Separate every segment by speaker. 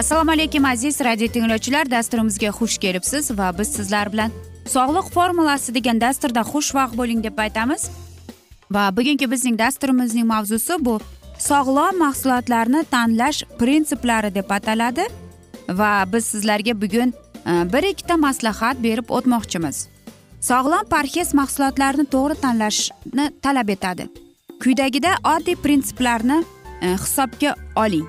Speaker 1: assalomu alaykum aziz radio tinglovchilar. Dasturimizga xush kelibsiz va biz sizlar bilan sog'liq formulasi degan dasturda xushvaqt bo'ling deb aytamiz. Va bugungi bizning dasturimizning mavzusi bu sog'lom mahsulotlarni tanlash prinsiplari deb ataladi. Va biz sizlarga bugun e, bir ikkita maslahat berib o'tmoqchimiz. Sog'lom parhez mahsulotlarni to'g'ri tanlashni talab etadi. Quyidagida oddiy prinsiplarni e, hisobga oling.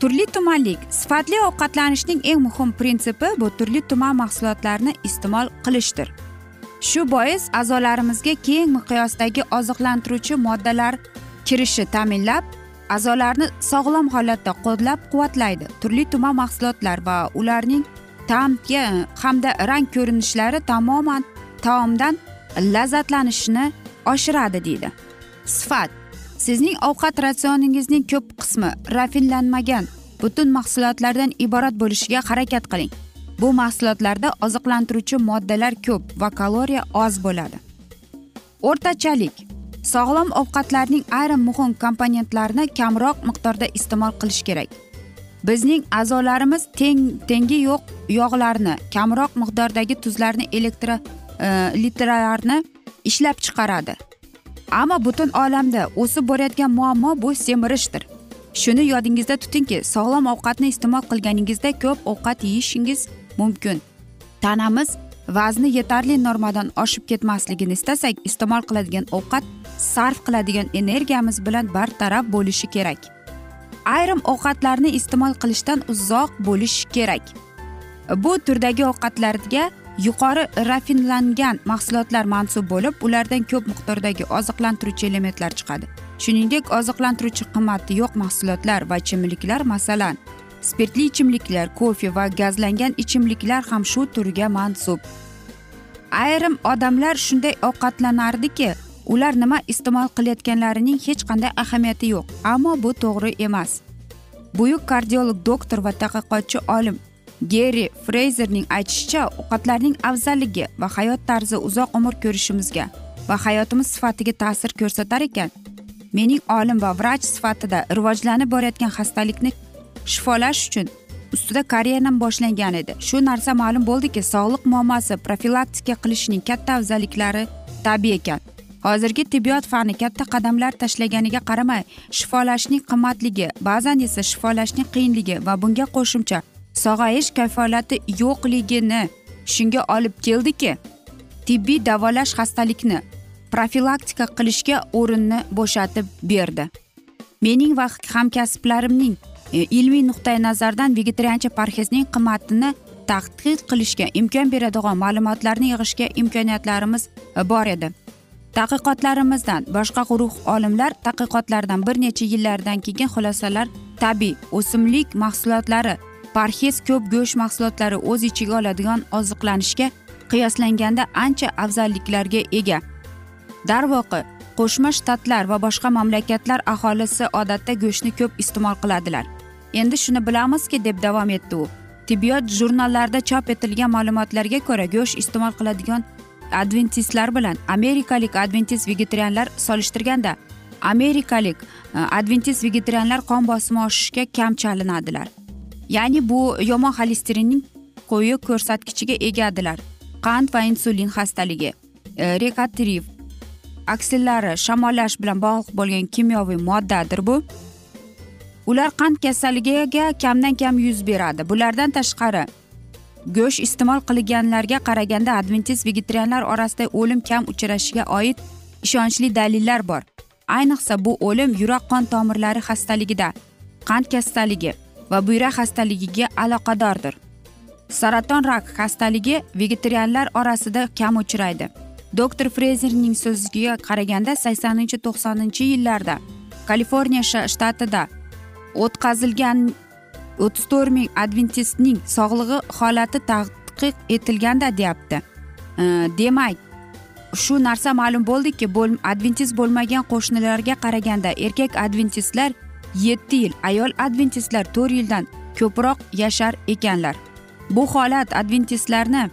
Speaker 1: Turli tumanlik sifatli ovqatlanishning eng muhim prinsipi bu turli tuman mahsulotlarni iste'mol qilishdir. Shu bois a'zolarimizga keng miqyosdagi oziqlantiruvchi moddalar kirishi ta'minlab a'zolarni sog'lom holatda qo'llab quvvatlaydi turli tuman mahsulotlar va ularning ta'mga hamda rang ko'rinishlari tamoman taomdan lazzatlanishni oshiradi deydi. Sifat sizning ovqat ratsioningizning ko'p qismi rafinlanmagan. Butun mahsulotlardan iborat bo'lishiga harakat qiling. Bu mahsulotlarda oziqlantiruvchi moddalar ko'p va kaloriya oz bo'ladi. O'rtachalik. Sog'lom ovqatlarning ayrim muhim komponentlarini kamroq miqdorda iste'mol qilish kerak. Bizning a'zolarimiz teng tengi yo'q yog'larni kamroq miqdordagi tuzlarni elektro e, litralarni ishlab chiqaradi. Ammo butun olamda o'sib borayotgan muammo bu semirishdir. Shuni yodingizda tutingki sog'lom ovqatni iste'mol qilganingizda ko'p ovqat yeyishingiz mumkin. Tanamiz vazni yetarli normadan oshib ketmasligini istasak iste'mol qiladigan ovqat sarf qiladigan energiyamiz bilan bartaraf bo'lishi kerak. Ayrim ovqatlarni iste'mol qilishdan uzoq bo'lish kerak. Bu turdagi ovqatlarga yuqori rafinlangan mahsulotlar mansub bo'lib ulardan ko'p miqdordagi oziqlantiruvchi elementlar chiqadi. Shuningdek oziqlantiruvchi qimmati yo'q mahsulotlar va ichimliklar masalan spirtli ichimliklar kofe va gazlangan ichimliklar ham shu turga mansub. Ayrim odamlar shunday ovqatlanardiki ular nima iste'mol qilayotganlarining hech qanday ahamiyati yo'q ammo bu to'g'ri emas. Buyuk kardiolog doktor va tadqiqotchi olim geri freyzerning aytishicha ovqatlarning afzalligi va hayot tarzi uzoq umr ko'rishimizga va hayotimiz sifatiga ta'sir ko'rsatar ekan. Mening olim va vrach sifatida rivojlanib borayotgan xastalikni shifolash uchun ustida karyeram boshlangan edi. Shu narsa ma'lum bo'ldiki sog'liq muammosi profilaktika qilishning katta afzalliklari tabiiy ekan. Hozirgi tibbiyot fani katta qadamlar tashlaganiga qaramay shifolashning qimmatligi ba'zan esa shifolashning qiyinligi va bunga qo'shimcha sog'ayish kafolati yo'qligini shunga olib keldiki tibbiy davolash xastalikni profilaktika qilishga o'rinni bo'shatib berdi. Mening va hamkasblarimning e, ilmiy nuqtai nazardan vegetariancha parhezning qimmatini tadqiq qilishga imkon beradigan ma'lumotlarni yig'ishga imkoniyatlarimiz e, bor edi. Tadqiqotlarimizdan boshqa guruh olimlar tadqiqotlardan bir necha yillardan keyin xulosalar tabiiy o'simlik mahsulotlari parhez ko'p go'sht mahsulotlari o'z ichiga oladigan oziqlanishga qiyoslanganda ancha afzalliklarga ega. Darvoqe qo'shma shtatlar va boshqa mamlakatlar aholisi odatda go'shtni ko'p iste'mol qiladilar. Endi shuni bilamizki deb davom etdi u. Tibbiyot jurnallarida chop etilgan ma'lumotlarga ko'ra go'sht iste'mol qiladigan adventistlar bilan amerikalik adventist vegetarianlar solishtirganda amerikalik e, adventist vegetarianlar qon bosimi oshishiga kam chalinadilar ya'ni bu yomon xolesterinning quyi ko'rsatkichiga egadilar. Qand va insulin xastaligi e, rekatriv aksillari shamollash bilan bog'liq bo'lgan kimyoviy moddadir bu. Ular qand kasalligiga kamdan kam yuz beradi. Bulardan tashqari go'sht iste'mol qilganlarga qaraganda adventist vegetarianlar orasida o'lim kam uchrashiga oid ishonchli dalillar bor. Ayniqsa bu o'lim yurak qon tomirlari xastaligida qand kasalligi va buyrak xastaligiga aloqadordir. Saraton rak xastaligi vegetarianlar orasida kam uchraydi. Doktor frezerning so'ziga qaraganda saksoninchi to'qsoninchi yillarda kaliforniya shtatida o'tkazilgan o'ttiz to'rt ming adventistning sog'lig'i holati tadqiq etilganda deyapti. Demak shu narsa ma'lum bo'ldiki adventist bo'lmagan qo'shnilarga qaraganda erkak adventistlar yetti yil ayol adventistlar to'rt yildan ko'proq yashar ekanlar. Bu holat adventistlarni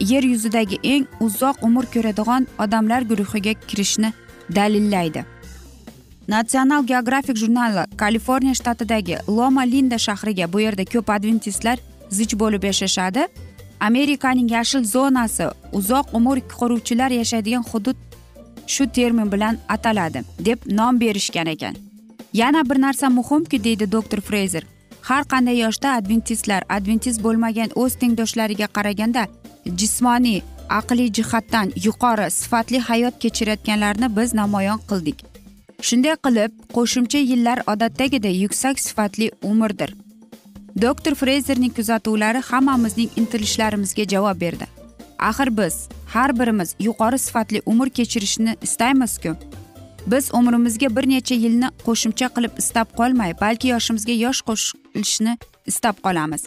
Speaker 1: yer yuzidagi eng uzoq umr ko'radigan odamlar guruhiga kirishni dalillaydi. Natsional geografik jurnali kaliforniya shtatidagi loma linda shahriga bu yerda ko'p adventistlar zich bo'lib yashashadi. Amerikaning yashil zonasi uzoq umr ko'ruvchilar yashaydigan hudud shu termin bilan ataladi deb nom berishgan ekan. Yana bir narsa muhimki deydi doktor freyzer har qanday yoshda adventistlar adventist bo'lmagan o'z tengdoshlariga qaraganda jismoniy aqliy jihatdan yuqori sifatli hayot kechirayotganlarni biz namoyon qildik. Shunday qilib qo'shimcha yillar odatdagiday yuksak sifatli umrdir. Doktor freyzerning kuzatuvlari hammamizning intilishlarimizga javob berdi. Axir biz har birimiz yuqori sifatli umr kechirishni istaymizku. Biz umrimizga bir necha yilni qo'shimcha qilib istab qolmay balki yoshimizga yosh qo'shilishni istab qolamiz.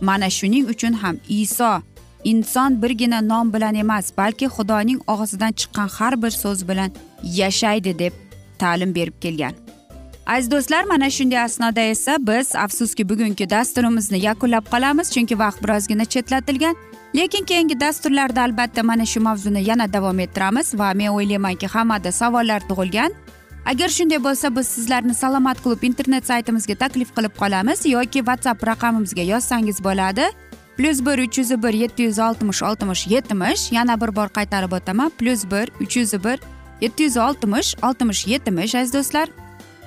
Speaker 1: Mana shuning uchun ham iso inson birgina nom bilan emas balki xudoning og'zidan chiqqan har bir so'z bilan yashaydi deb ta'lim berib kelgan. Aziz do'stlar mana shunday asnoda esa biz afsuski bugungi dasturimizni yakunlab qolamiz chunki vaqt birozgina chetlatilgan. Lekin keyingi dasturlarda albatta mana shu mavzuni yana davom ettiramiz va men o'ylaymanki hammada savollar tug'ilgan. Agar shunday bo'lsa biz sizlarni salomat klub internet saytimizga taklif qilib qolamiz yoki whatsapp raqamimizga yozsangiz bo'ladi. Plyus bir uch yuz bir yetti yuz oltmish oltmish yetmish yana bir bor qaytarib o'taman. Plyus bir uch yuz bir yetti yuz oltmish oltmish yetmish aziz do'stlar.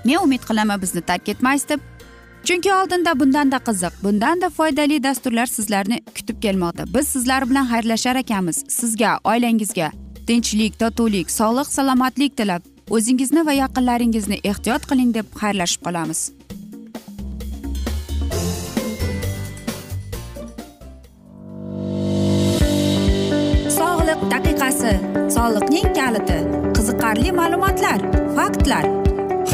Speaker 1: Men umid qilaman bizni tark etmaysiz deb. Chunki oldinda bundanda qiziq bundanda foydali dasturlar sizlarni kutib kelmoqda. Biz sizlar bilan xayrlashar ekanmiz. Sizga oilangizga tinchlik totuvlik sog'lik salomatlik tilab o'zingizni va yaqinlaringizni ehtiyot qiling deb xayrlashib qolamiz. Sog'liq daqiqasi soliqning kaliti qiziqarli ma'lumotlar faktlar.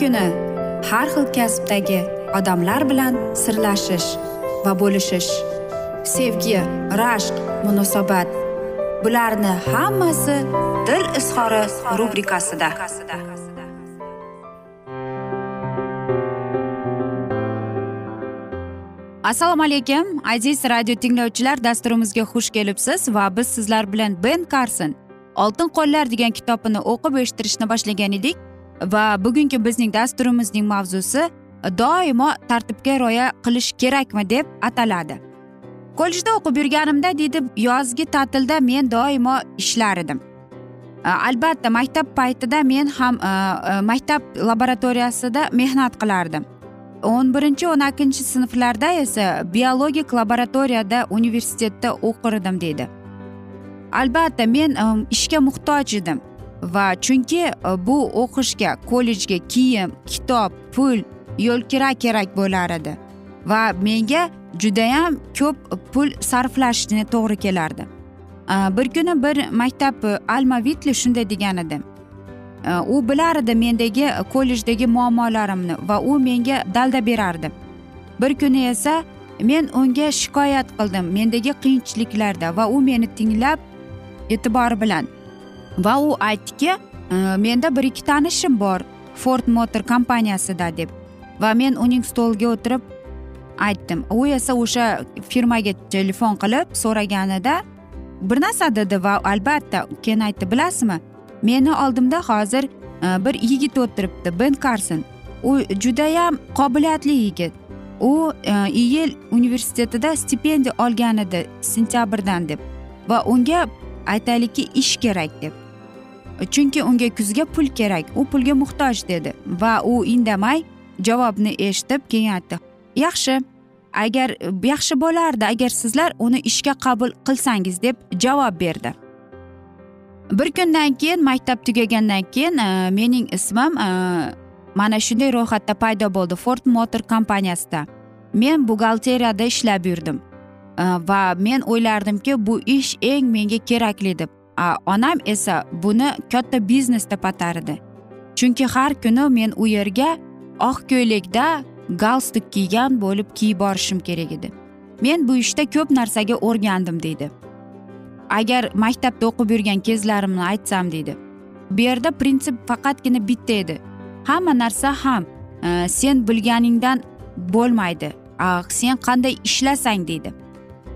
Speaker 1: Kuni har xil kasbdagi odamlar bilan sirlashish va bo'lishish sevgi rashq munosabat bularni hammasi dil izhori rubrikasida. Assalomu alaykum aziz radio tinglovchilar dasturimizga xush kelibsiz va biz sizlar bilan ben karson oltin qo'llar degan kitobini o'qib eshittirishni boshlagan edik. Va bugungi bizning dasturimizning mavzusi doimo tartibga rioya qilish kerakmi deb ataladi. Kollejda o'qib yurganimda deydi yozgi ta'tilda men doimo ishlar edim albatta maktab paytida men ham maktab laboratoriyasida mehnat qilardim. O'n birinchi o'n ikkinchi sinflarda esa biologik laboratoriyada universitetda o'qir edim deydi. Albatta men ishga muhtoj edim va chunki e, bu o'qishga kollejga kiyim kitob pul yo'lkira kerak bo'lar edi. Va menga judayam ko'p pul sarflashni to'g'ri kelardi. E, bir kuni bir maktab e, alma vitli shunday degan edi. U bilar edi mendagi kollejdagi muammolarimni va u menga dalda berardi. Bir kuni esa men unga shikoyat qildim mendagi qiyinchiliklarda va u meni tinglab e'tibor bilan va u aytdiki э, menda bir ikki tanishim bor ford motor kompaniyasida deb. Va men uning stoliga o'tirib aytdim. U esa o'sha firmaga telefon qilib so'raganida bir narsa dedi va albatta keyin aytdi bilasizmi meni oldimda hozir e, bir yigit o'tiribdi ben karson u judayam qobiliyatli yigit. U e, iyel universitetida stipendiya olgan edi sentyabrdan deb. Va unga aytaylikki ish kerak deb. Chunki unga kuzga pul kerak u pulga muhtoj dedi va u indamay javobni eshitib keyin aytdi yaxshi agar yaxshi bo'lardi agar sizlar uni ishga qabul qilsangiz deb javob berdi. Bir kundan keyin maktab tugagandan keyin e, mening ismim e, mana shunday ro'yxatda paydo bo'ldi ford motor kompaniyasida. Men buxgalteriyada ishlab yurdim e, va men o'ylardimki bu ish eng menga kerakli deb. Onam esa buni katta biznes deb atardi. Chunki har kuni men u yerga oq ko'ylakda galstuk kiygan bo'lib kiyib borishim kerak edi. Men bu ishda ko'p narsaga o'rgandim deydi. Agar maktabda o'qib yurgan kezlarimni aytsam deydi. Bu yerda prinsip faqatgina bitta edi. Hamma narsa ham e, sen bilganingdan bo'lmaydi. Sen qanday ishlasang deydi.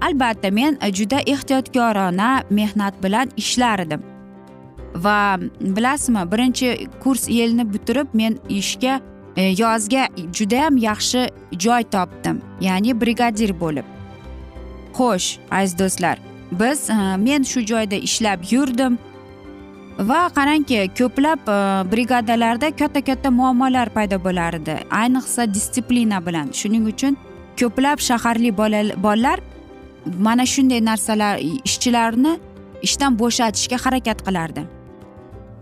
Speaker 1: Albatta men juda ehtiyotkorona mehnat bilan ishlar edim va bilasizmi birinchi kurs yilni bitirib men ishga E, yozga judayam yaxshi joy topdim ya'ni brigadir bo'lib. Xo'sh aziz do'stlar biz e, men shu joyda ishlab yurdim va qarangki ko'plab e, brigadalarda katta katta muammolar paydo bo'lar edi ayniqsa disiplina bilan. Shuning uchun ko'plab shaharli bolalar mana shunday narsalar ishchilarni ishdan bo'shatishga harakat qilardi.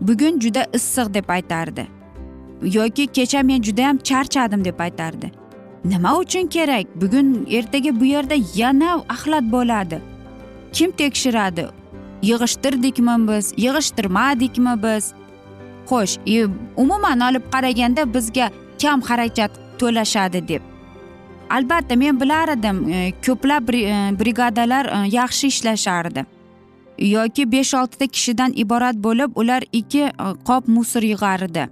Speaker 1: Bugun juda issiq deb aytardi. Yoki kecha men judayam charchadim deb aytardi. Nima uchun kerak? Bugun ertaga bu yerda yana axlat bo'ladi. Kim tekshiradi? Yig'ishtirdikmi biz? Yig'ishtirmadikmi biz? Xo'sh umuman olib qaraganda bizga kam xarajat to'lashadi deb. Albatta men bilar edim e, ko'plab e, brigadalar e, yaxshi ishlashardi. Yoki besh oltita kishidan iborat bo'lib ular ikki qop musor yig'ar edi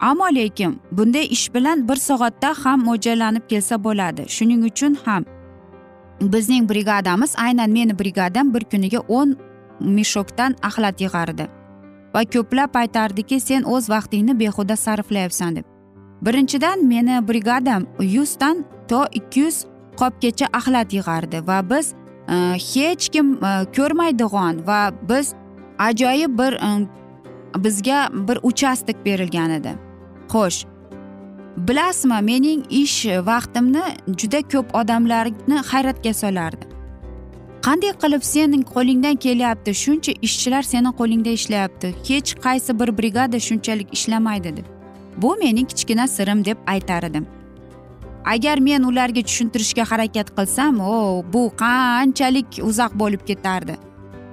Speaker 1: ammo lekin bunday ish bilan bir soatda ham mo'ljallanib kelsa bo'ladi. Shuning uchun ham bizning brigadamiz aynan meni brigadam bir kuniga o'n mishokdan axlat yig'ardi. Va ko'plab aytardiki sen o'z vaqtingni behuda sarflayapsan deb. Birinchidan meni brigadam yuzdan to ikki yuz qopgacha axlat yig'ardi va biz e, hech kim e, ko'rmaydigan va biz ajoyib bir e, bizga bir uchastok berilgan edi. Xo'sh bilasizmi mening ish vaqtimni juda ko'p odamlarni hayratga solardi. Qanday qilib sening qo'lingdan kelyapti? Shuncha ishchilar seni qo'lingda ishlayapti. Hech qaysi bir brigada shunchalik ishlamaydi deb. Bu mening kichkina sirim deb aytar edim. Agar men ularga tushuntirishga harakat qilsam o bu qanchalik uzoq bo'lib ketardi.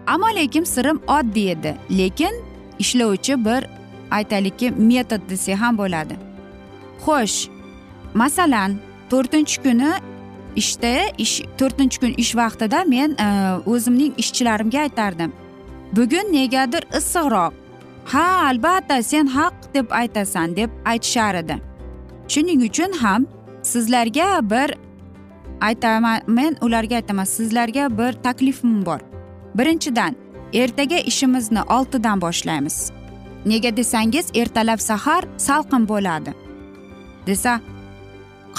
Speaker 1: Ammo lekin sirim oddiy edi. Lekin ishlovchi bir aytaylikki metod desak ham bo'ladi. Xo'sh masalan to'rtinchi kuni ishda ish to'rtinchi kun ish vaqtida men e, o'zimning ishchilarimga aytardim. Bugun negadir issiqroq ha albatta sen haq deb aytasan deb aytishar edi. Shuning uchun ham sizlarga bir aytaman men ularga aytaman sizlarga bir taklifim bor. Birinchidan ertaga ishimizni oltidan boshlaymiz. Nega desangiz ertalab sahar salqin bo'ladi. Desa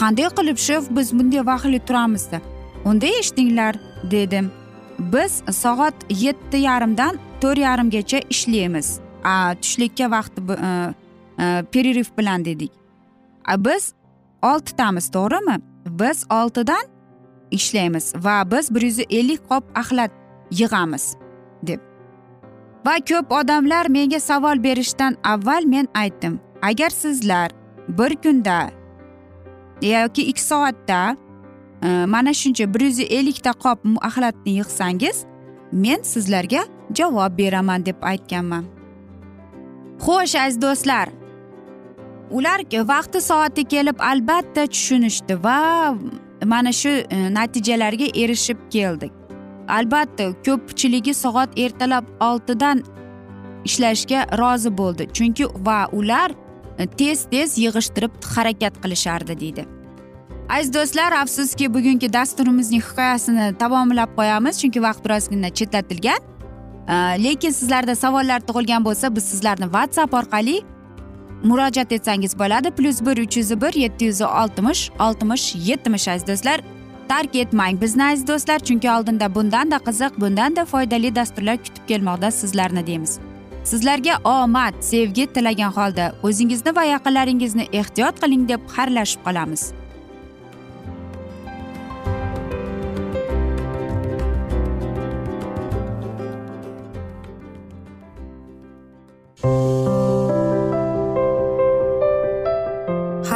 Speaker 1: qanday qilib shef biz bunday vaqtli turamizda? Unda eshitinglar dedim. Biz soat yetti yarimdan to'rt yarimgacha ishlaymiz. Tushlikka vaqti e, e bilan dedik. Biz oltitamiz to'g'rimi? Biz oltidan ishlaymiz va biz bir yuz ellik qop axlat yig'amiz deb. Va ko'p odamlar menga savol berishdan avval men aytdim agar sizlar bir kunda yoki ikki soatda e, mana shuncha bir yuz ellikta qop axlatni yig'sangiz men sizlarga javob beraman deb aytganman. Xo'sh aziz do'stlar. Ular vaqti soati kelib albatta tushunishdi va mana shu e, natijalarga erishib keldik. Albatta ko'pchiligi soat ertalab oltidan ishlashga rozi bo'ldi. Chunki va ular e, tez tez yig'ishtirib harakat qilishardi deydi. Aziz do'stlar afsuski bugungi dasturimizning hikoyasini tamomlab qo'yamiz. Chunki vaqt birozgina chetlatilgan. Э, lekin sizlarda savollar tug'ilgan bo'lsa biz sizlarni whatsapp orqali murojaat etsangiz bo'ladi. Plyus bir uch yuz bir yetti yuz oltmish oltmish yetmish aziz do'stlar. Tark etmang bizni aziz do'stlar chunki oldinda bundanda qiziq bundanda foydali dasturlar kutib kelmoqda sizlarni deymiz. Sizlarga omad sevgi tilagan holda o'zingizni va yaqinlaringizni ehtiyot qiling deb xayrlashib qolamiz.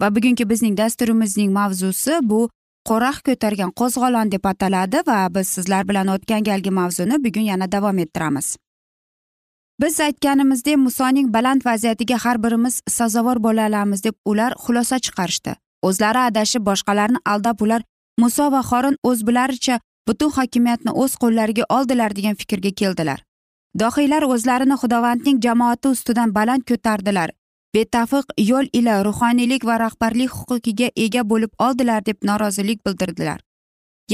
Speaker 1: Va bugungi bizning dasturimizning mavzusi bu qoraq ko'targan qo'zg'olon deb ataladi va biz sizlar bilan o'tgan galgi mavzuni bugun yana davom ettiramiz. Biz aytganimizdek musoning baland vaziyatiga har birimiz sazovor bo'la olamiz deb ular xulosa chiqarishdi. O'zlari adashib boshqalarni aldab ular muso va xorin o'z bilaricha butun hokimiyatni o'z qo'llariga oldilar degan fikrga keldilar. Dohiylar o'zlarini xudovandning jamoati ustidan baland ko'tardilar. Betafiq yo'l ila ruhoniylik va rahbarlik huquqiga ega bo'lib oldilar deb norozilik bildirdilar.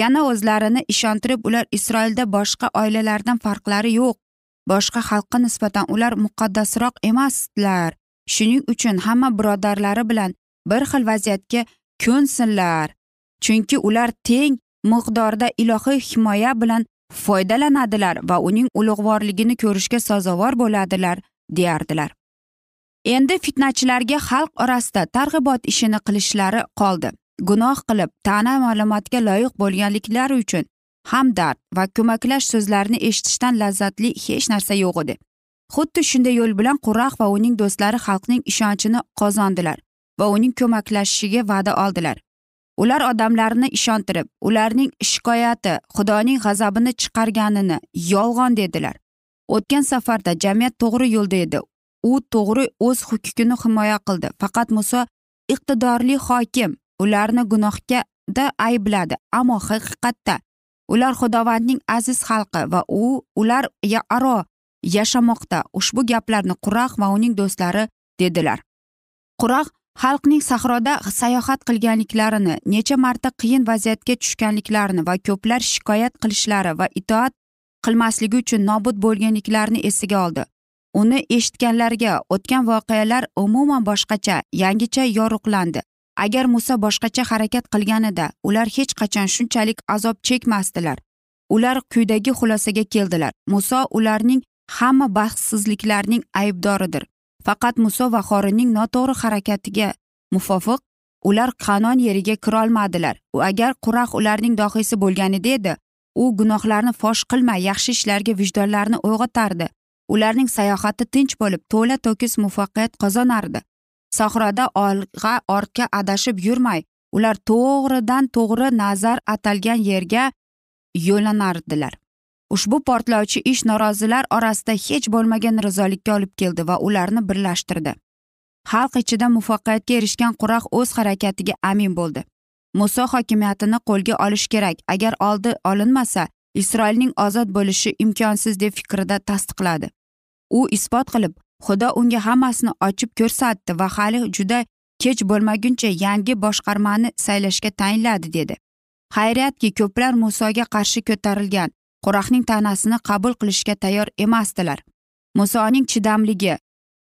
Speaker 1: Yana o'zlarini ishontirib ular isroilda boshqa oilalardan farqlari yo'q boshqa xalqqa nisbatan ular muqaddasroq emasdilar. Shuning uchun hamma birodarlari bilan bir xil vaziyatga ko'nsinlar chunki ular teng miqdorda ilohiy himoya bilan foydalanadilar va uning ulug'vorligini ko'rishga sazovor bo'ladilar deyardilar. Endi fitnachilarga xalq orasida targ'ibot ishini qilishlari qoldi. Gunoh qilib ta'na ma'lumotga loyiq bo'lganliklari uchun hamdard va ko'maklash so'zlarini eshitishdan lazzatli hech narsa yo'q edi. Xuddi shunday yo'l bilan quraq va uning do'stlari xalqning ishonchini qozondilar va uning ko'maklashishiga va'da oldilar. Ular odamlarni ishontirib ularning shikoyati xudoning g'azabini chiqarganini yolg'on dedilar. O'tgan safarda jamiyat to'g'ri yo'lda edi. U to'g'ri o'z huquqini himoya qildi. Faqat muso iqtidorli hokim ularni gunohgada aybladi ammo haqiqatda ular xudovandning aziz xalqi va u ular aro yashamoqda. Ushbu gaplarni quraq va uning do'stlari dedilar. Quraq xalqning sahroda sayohat qilganliklarini necha marta qiyin vaziyatga tushganliklarini va ko'plar shikoyat qilishlari va itoat qilmasligi uchun nobud bo'lganliklarini esiga oldi. Uni eshitganlarga o'tgan voqealar umuman boshqacha yangicha yorug'landi. Agar muso boshqacha harakat qilganida ular hech qachon shunchalik azob chekmasdilar. Ular quyidagi xulosaga keldilar. Muso ularning hamma baxtsizliklarning aybdoridir. Faqat muso va xorinning noto'g'ri harakatiga muvofiq ular qanon yeriga kirolmadilar. Agar quraq ularning dohiysi bo'lganida edi u gunohlarni fosh qilmay yaxshi ishlarga vijdonlarini uyg'otardi ularning sayohati tinch bo'lib to'la to'kis muvaffaqiyat qozonardi. Sahroda olg'a ortga adashib yurmay ular to'g'ridan to'g'ri nazar atalgan yerga yo'llanardilar ushbu portlovchi ish norozilar orasida hech bo'lmagan rizolikka olib keldi va ularni birlashtirdi. Xalq ichida muvaffaqiyatga erishgan quraq o'z harakatiga amin bo'ldi. Muso hokimiyatini qo'lga olish kerak. Agar oldi olinmasa isroilning ozod bo'lishi imkonsiz deb fikrida tasdiqladi. U isbot qilib xudo unga hammasini ochib ko'rsatdi va hali juda kech bo'lmaguncha yangi boshqarmani saylashga tayinladi dedi. Xayriyatki ko'plar musoga qarshi ko'tarilgan qo'raqning ta'nasini qabul qilishga tayyor emasdilar. Musoning chidamligi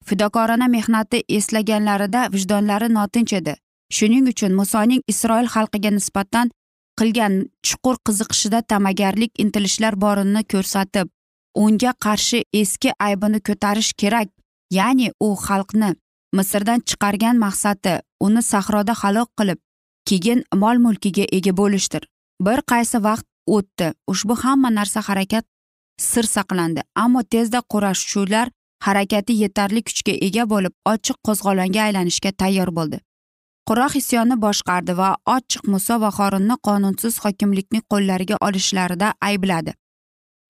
Speaker 1: fidokorona mehnati eslaganlarida vijdonlari notinch edi. Shuning uchun musoning isroil xalqiga nisbatan qilgan chuqur qiziqishida ta'magarlik intilishlar borini ko'rsatib unga qarshi eski aybini ko'tarish kerak ya'ni u xalqni misrdan chiqargan maqsadi uni sahroda halok qilib keyin mol mulkiga ega bo'lishdir. Bir qaysi vaqt o'tdi ushbu hamma narsa harakat sir saqlandi ammo tezda qurashuvlar harakati yetarli kuchga ega bo'lib ochiq qo'zg'olonga aylanishga tayyor bo'ldi. Quroq isyonni boshqardi va ochiq muso va xorinni qonunsiz hokimlikni qo'llariga olishlarida aybladi.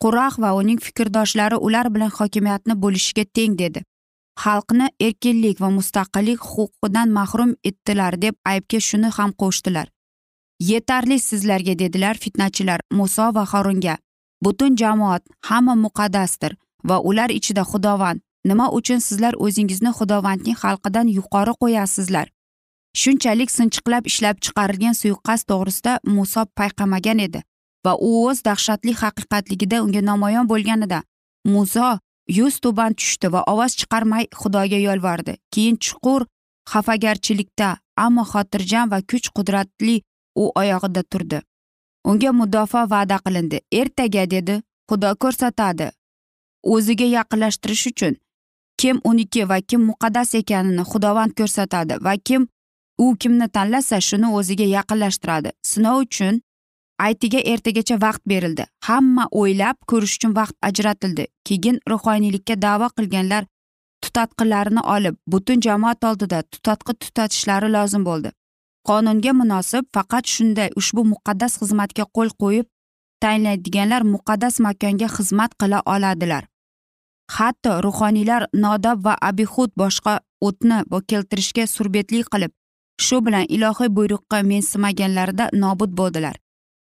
Speaker 1: Quraq va uning fikrdoshlari ular bilan hokimiyatni bo'lishiga teng dedi. Xalqni erkinlik va mustaqillik huquqidan mahrum etdilar deb aybga shuni ham qo'shdilar. Yetarli sizlarga dedilar fitnachilar muso va harunga. Butun jamoat hamma muqaddasdir va ular ichida xudovand. Nima uchun sizlar o'zingizni xudovandning xalqidan yuqori qo'yasizlar? Shunchalik sinchiqlab ishlab chiqarilgan suiqasd to'g'risida muso payqamagan edi. Va u o'z dahshatli haqiqatligida unga namoyon bo'lganida muzo yuz tuban tushdi va ovoz chiqarmay xudoga yolvordi. Keyin chuqur xafagarchilikda ammo xotirjam va kuch qudratli u oyog'ida turdi. Unga mudofaa va'da qilindi. Ertaga dedi. Xudo ko'rsatadi. O'ziga yaqinlashtirish uchun kim uniki va kim muqaddas ekanini xudovand ko'rsatadi va kim u kimni tanlasa shuni o'ziga yaqinlashtiradi. Sinov uchun aytiga ertagacha vaqt berildi. Hamma o'ylab ko'rish uchun vaqt ajratildi. Keyin ruhoniylikka da'vo qilganlar tutatqilarini olib butun jamoat oldida tutatqi tutatishlari lozim bo'ldi. Qonunga munosib faqat shunday ushbu muqaddas xizmatga qo'l qo'yib tayinlaydiganlar muqaddas makonga xizmat qila oladilar. Hatto ruhoniylar nodob va abihud boshqa o'tni keltirishga surbetlik qilib shu bilan ilohiy buyruqqa mensimaganlarida nobud bo'ldilar.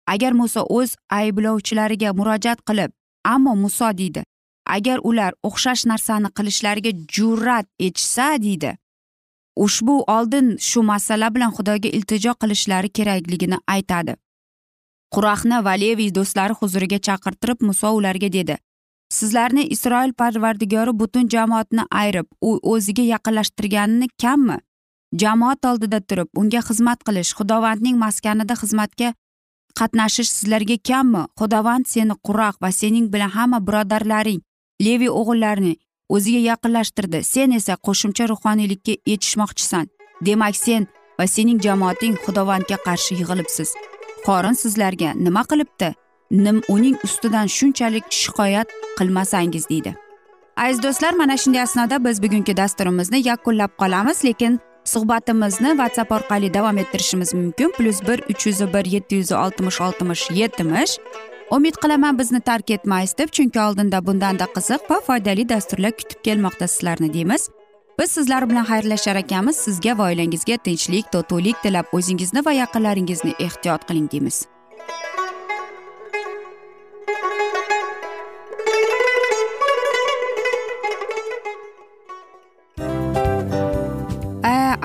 Speaker 1: Agar muso o'z ayblovchilariga murojaat qilib ammo muso deydi agar ular o'xshash narsani qilishlariga jur'at etishsa deydi. Ushbu oldin shu masala bilan xudoga iltijo qilishlari kerakligini aytadi. Qurahni va leviy do'stlari huzuriga chaqirtirib muso ularga dedi sizlarni isroil parvardigori butun jamoatni ayirib u o'ziga yaqinlashtirganini kammi? Jamoat oldida turib unga xizmat qilish xudovandning maskanida xizmatga qatnashish sizlarga kammi? Xudovand seni quraq va sening bilan hamma birodarlaring levi o'g'illarini o'ziga yaqinlashtirdi. Sen esa qo'shimcha ruhoniylikka yetishmoqchisan. Demak sen va sening jamoating xudovandga qarshi yig'ilibsiz. Qorin sizlarga nima qilibdi? Nim uning ustidan shunchalik shikoyat qilmasangiz deydi. Aziz do'stlar mana shunday asnoda biz bugungi dasturimizni yakunlab qolamiz lekin suhbatimizni whatsapp orqali davom ettirishimiz mumkin. Plyus bir uch yuz bir yetti yuz oltmish oltmish yetmish. Umid qilaman bizni tark etmaysiz deb chunki oldinda bundanda qiziq va foydali dasturlar kutib kelmoqda sizlarni deymiz. Biz sizlar bilan xayrlashar ekanmiz. Sizga va oilangizga tinchlik totuvlik tilab o'zingizni va yaqinlaringizni ehtiyot qiling deymiz.